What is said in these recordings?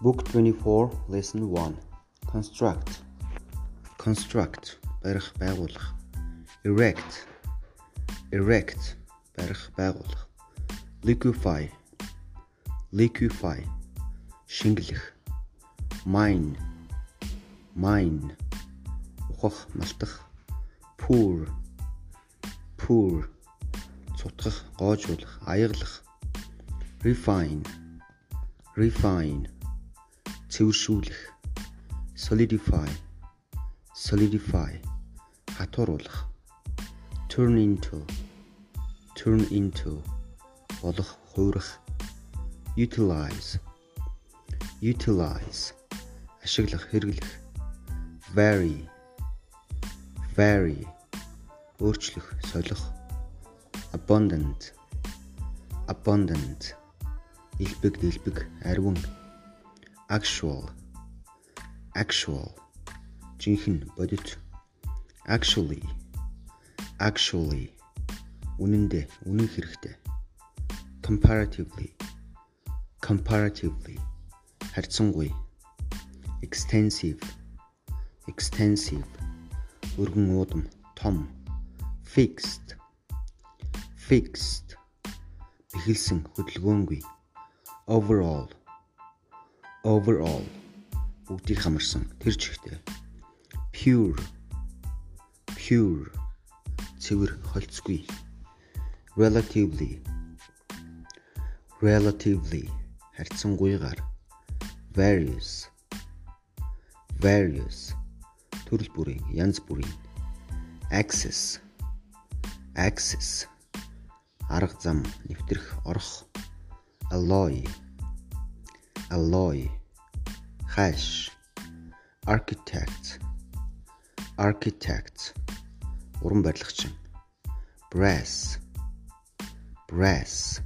Book 24 Lesson 1 Construct. Construct. Барих байгуулах. Erect. Erect. Барих байгуулах. Liquefy. Liquefy. Шингэлэх Mine. Mine. Ухах малтах. Pour Pour цутгах гоожуулах. Аяглах. Refine. Refine цэвэршүүлэх solidify solidify хатууруулах turn into turn into болох хуурах utilize utilize ашиглах хэрэглэх vary vary өөрчлөх солих abundant abundant илбэг дэлбэг арвин actual actual жинхэнэ бодит actually actually үнэндээ үнэн хэрэгтэй comparatively comparatively харьцангуй extensive extensive өргөн уудам том fixed fixed бэхэлсэн хөдөлгөөнгүй overall overall бүгдийг хамарсан. Тэр чигтээ pure pure цэвэр холцгүй. Relatively relatively харьцангуйгаар various various төрөл бүрийн янз бүрийн access access арга зам нэвтрэх орох alloy alloy hash architect architect уран барилгачин brass brass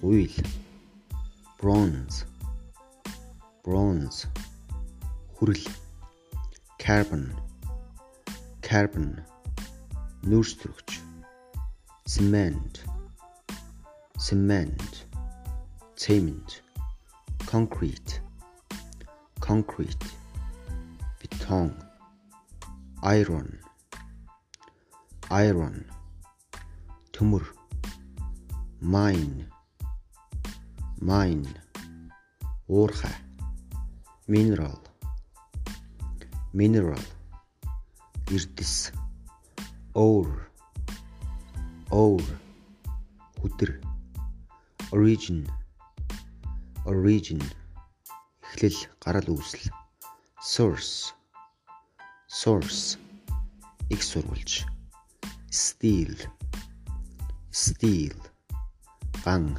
гуйл bronze bronze хүрэл carbon carbon нүүрстрөгч cement cement cement concrete. Concrete. Beton iron. Iron. Төмөр. Mine. Mine. Уурхай. Mineral. Mineral. Эрдэс ore ore хүдэр origin origin эхлэл гарал үүсэл source source их сурвалж steel steel ган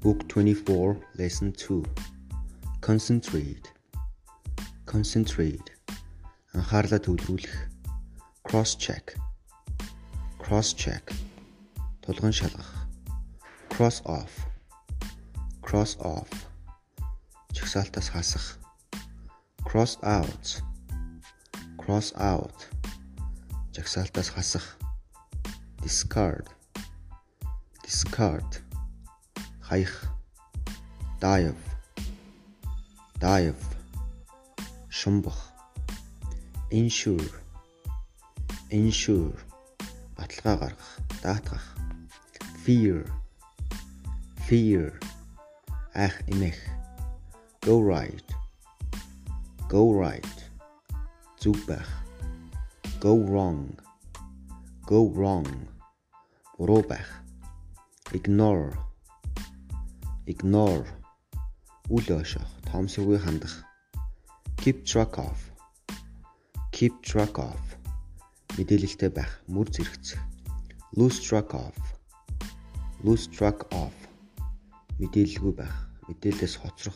Book 24 Lesson 2 Concentrate Concentrate анхаарлаа төвлөрүүлэх cross check cross check тулгын шалгах Cross off. Cross off. Чагсаалтаас хасах. Cross out. Cross out. Жагсаалтаас хасах. Discard. Discard. Хаях. Dive. Dive. Шумбах. Insure insure баталгаа гаргах. Даатгах. Fear fear. Ах эмэх. Go right. Go right. Зүг байх. Go wrong. Go wrong. Буруу байх. Ignore. Ignore. Үл ойшоох тоомсоггүй хандах. Keep track of. Keep track of. Мэдээлэлтэй байх. Мөр зэрэгцэх lose track of. Lose track of мэдээлэлгүй байх мэдээлэлээс хоцрох.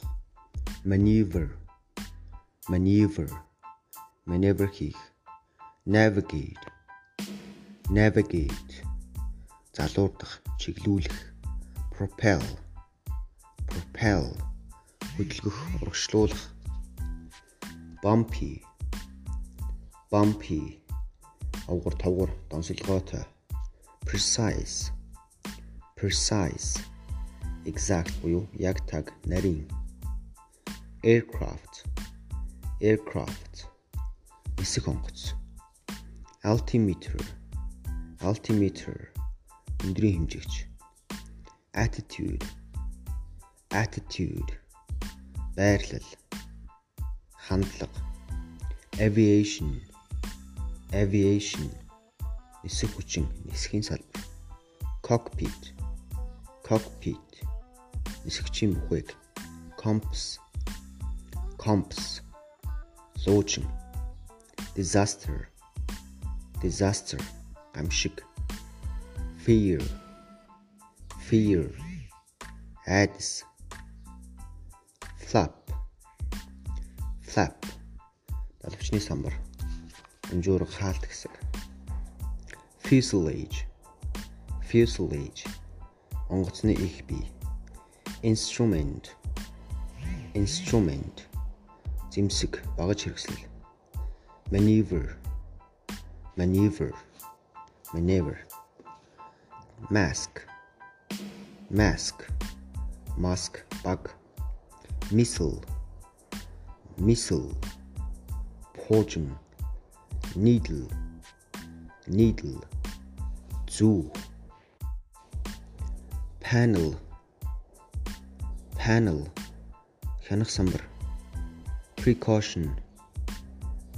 Maneuver maneuver maneuver хийх. Navigate navigate. Залуурдах чиглүүлэх. Propel propel. Хөдөлгөх урагшлуулах. Bumpy bumpy. Авгар тавгар донсолгоотой. Precise precise exact буюу яг таг нарийн. Aircraft. Aircraft. Нисэх онгоц. Altimeter. Altimeter. Өндрийн хэмжээгч attitude. Attitude. Байрлал. Хандлага. Aviation. Aviation. Нисэх хүчин нисхийн салбар. Cockpit. Cockpit нисгчийн бүхэг compass compass луучин disaster. Disaster. Гамшиг. Fear. Fear. Айдас flap. Flap. Далавчны самбар. Өнжөөр хаалт гэсэн. Fuselage. Fuselage. Онгоцны их бий instrument instrument зэмсэг багаж хэрэгслэл maneuver maneuver maneuver mask mask mask баг missile missile поожин needle needle зүү panel Panel. Хянах самбар. Precaution.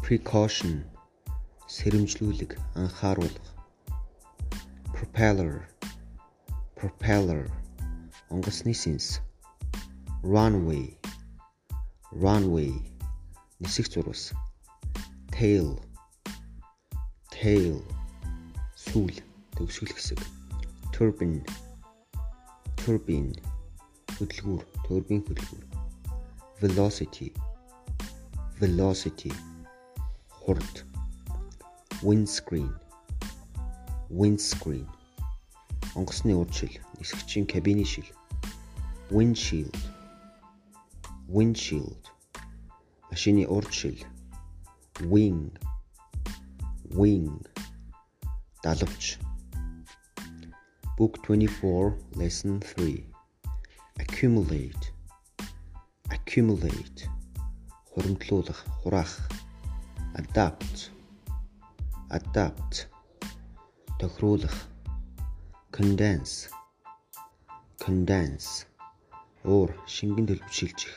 Precaution. Сэрэмжлүүлэг. Анхааруулга propeller. Propeller. Онгоцны сэнс runway. Runway. Нисэх зурвас tail. Tail. Сүүл. Төгсгөл хэсэг. Turbine. Turbine. Хөдөлгүүр турбин хөдөлгүүр velocity. Velocity. Хурд windscreen. Windscreen. Онгоцны урдшил нисгчийн кабины шил. Windshield. Windshield. Машины урдшил wing. Wing. Далавч. Book 24 lesson 3 accumulate accumulate хуримтлуулах хураах adapt adapt тохируулах condense condense уур шингэн төлөвшилжих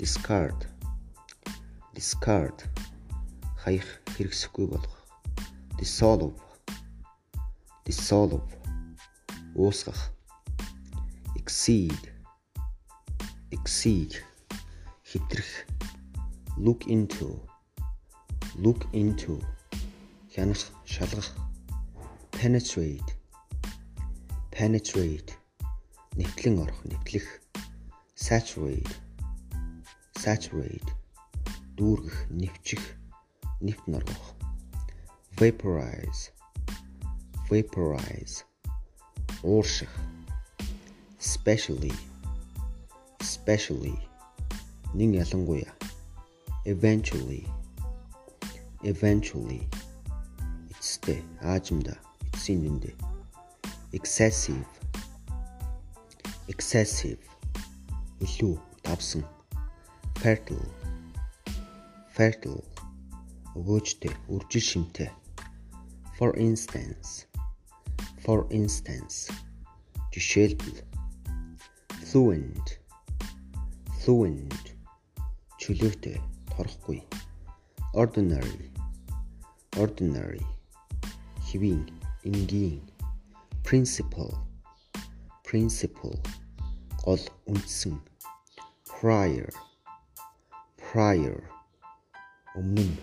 discard discard хаях хэрэгсэхгүй болгох dissolve dissolve уусгах exceed exceed хитрэх look into look into хянах шалгах penetrate penetrate нэвтлэн орох нэвтлэх saturate saturate дүүргэх нэвчих нэвт норгох vaporize vaporize уурших especially especially нин ялангуяа. Eventually eventually. Эцэстээ аажимда эцсийн дүндээ excessive excessive. Илүү давсан fertile fertile. Өгөөжтэй үржил шимтэй. For instance for instance. Жишээлбэл fluent. Fluent. Чөлөөтэй торхгүй ordinary. Ordinary. Хэвийн энгийн. Principle principle гол үндсэн. Prior. Prior. Өмнө. Нь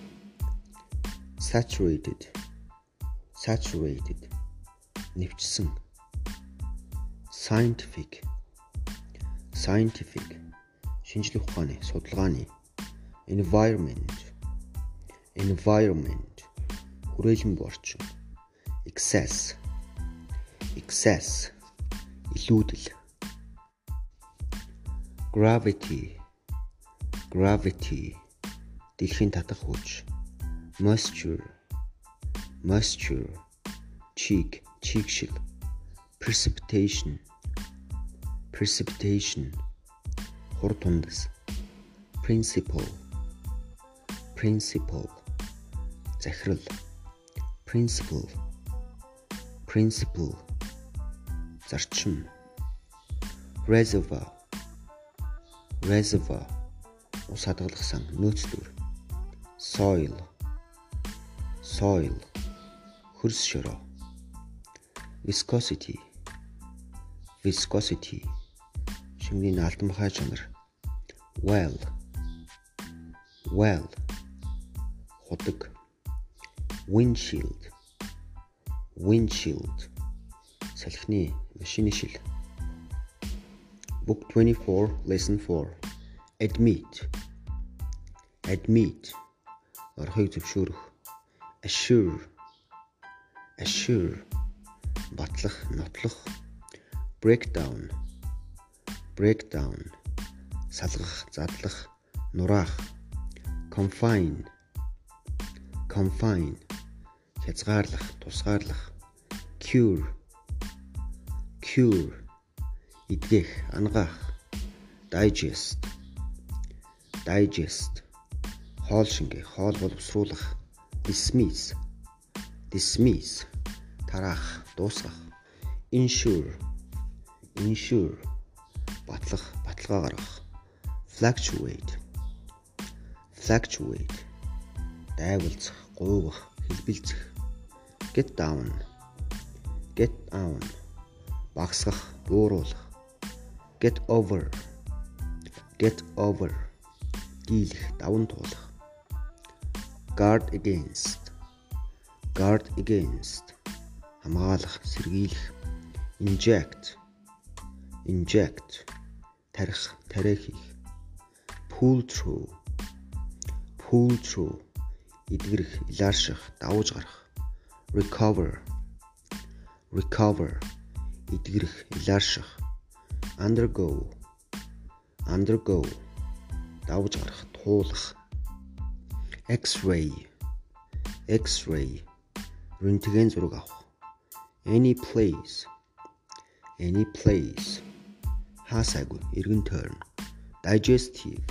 saturated. Saturated. Нэвчсэн. Scientific scientific шинжлэх ухааны судалгааны environment environment хүрээлэн борчин excess excess илүүдэл gravity gravity дэлхийн татах хүч moisture moisture чиг чигшил precipitation precipitation. Хур тундас principle. Principle. Захирал. Principle. Principle. Зарчим. Reservoir. Reservoir. Ус хадгалсан нөөцлөр soil. Soil. Хөрс шороо. Viscosity. Viscosity шингийн алтмхай чанар. Well. Well. Худаг. Windshield. Windshield. Салхины машины шил. Book 24 lesson 4 admit. Admit. Орхийг зөвшөөрөх. Assure. Assure. Батлах нотлох. Breakdown breakdown салгах задлах нураах confine confine хязгаарлах тусгаарлах cure cure идгэх ангаах digest digest хоол шингээ хоол боловсруулах dismiss dismiss тараах дуусгах insure insure батлах баталгаа гаргах fluctuate. Fluctuate. Дайвалцах гуйвах хэлбэлцэх get down. Get down. Багсгах бууруулах. Get over. Get over. Дийлэх даван туулах. Guard against. Guard against. Хамгаалах сэргийлэх. Inject. Inject тарих тариа хийх pull through pull through эдгэрэх илаарших давж гарах. Recover. Recover. Эдгэрэх илаарших. Undergo. Undergo. Давж гарах туулах. X-ray. X-ray. Рентген зураг авах. Any place. Any place хаасаагүй эргэн тойрно. Digestive.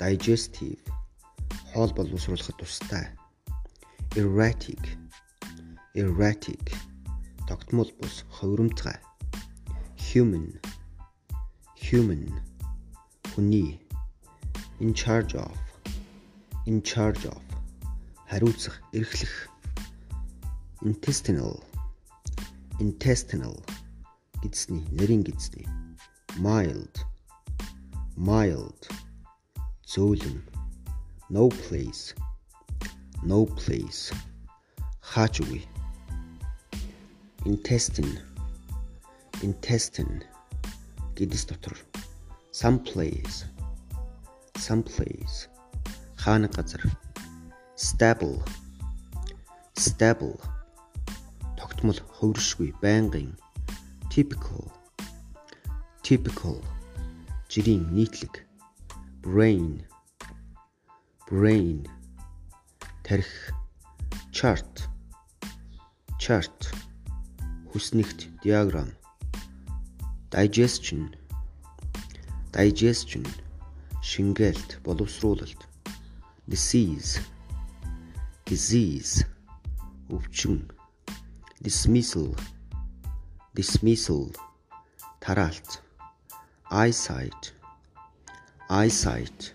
Digestive. Хоол боловсруулахад тустай. Erratic. Erratic. Тогтмол бус ховромцгай human. Human. Хүний. In charge of. In charge of. Хариуцах эрхлэх. Intestinal. Intestinal. Гидсний нэрийн гидсний mild. Mild. Зөөлөн. No place. No place. Үгүй. Intestine. Intestine. Гидс дотор. Some place. Someplace хаана газар? Stable. Stable. Тогтмол хувиршгүй байнгын. Typical typical жирийн нийтлэг brain brain тарих chart chart хүснэгт диаграм digestion digestion шингээлт, боловсруулалт, disease, disease, өвчин, dismissal, dismissal, тараалт, eyesight, eyesight,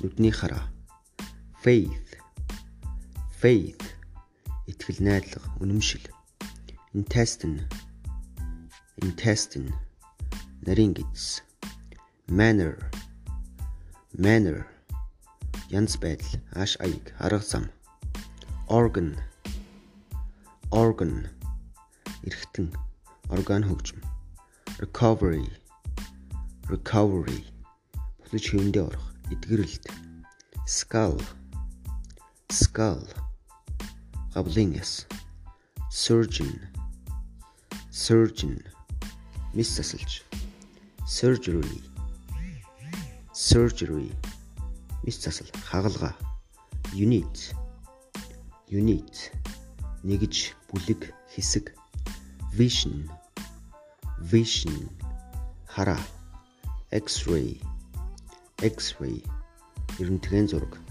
нүдний хараа, faith, faith, итгэл найдлага, үнэмшил, intestine, intestine, нарийн гидс, manner. Manner. Янз байдал ааш аяг арга зам. Organ. Organ. Эргэтэн. Орган хөгжим. Recovery recovery. Бүлэж хөвөндөө орох. Эдгэрэлт. Skull. Skull. Гавлын яс. Surgeon. Surgeon. Мис засалж. Surgery. Surgery. Мис засал. Хагалгаа unit. Unit. Нэгж бүлэг хэсэг. Vision. Vision. Хараа X-ray. X-ray. 이런 트랜저로가.